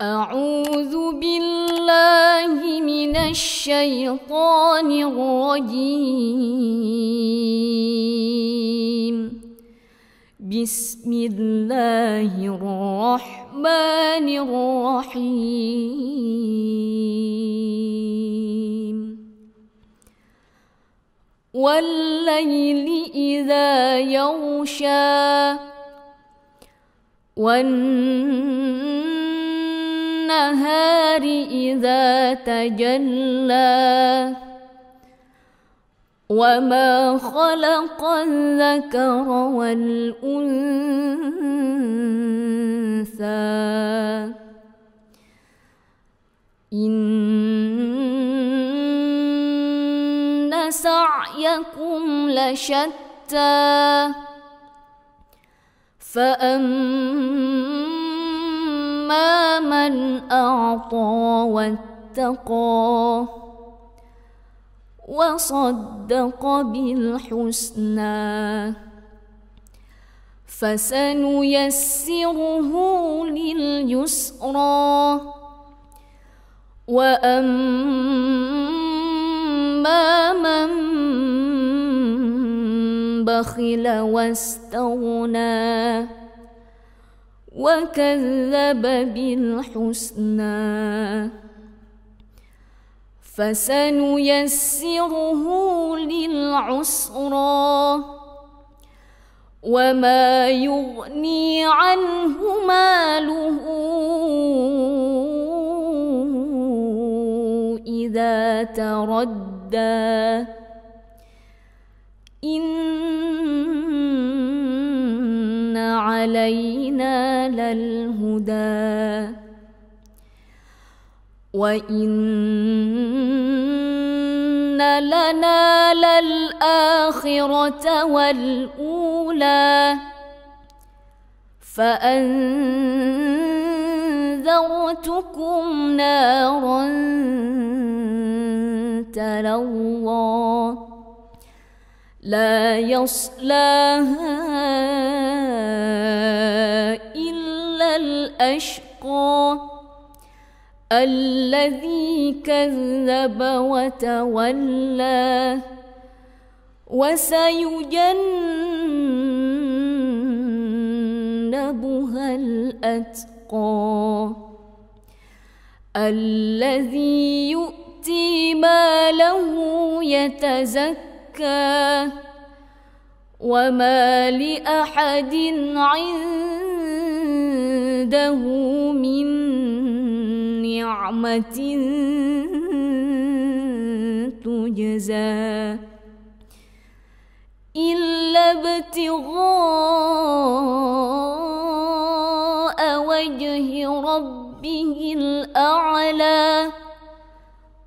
أعوذ بالله من الشيطان الرجيم. بسم الله الرحمن الرحيم. والليل إذا يغشى والنهار إذا تجلى. وما خلق الذكر والأنثى. إن سعيكم لشتى. فأما من أعطى واتقى وصدق بالحسنى فسنيسره لليسرى وأما من بخل واستغنى وكذب بالحسنى. فسنيسره للعسرى. وما يغني عنه ماله إذا تردى. علينا للهدى. وإن لنا للآخرة والأولى. فأنذرتكم نارا تلظى. لا يصلاها الأشقى الذي كذب وتولى وسيجنبها الأتقى الذي يؤتي ماله يتزكى وما لأحد عنده من نعمة تجزى إلا ابتغاء وجه ربه الأعلى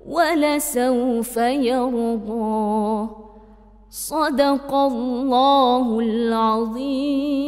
ولسوف يرضى صدق الله العظيم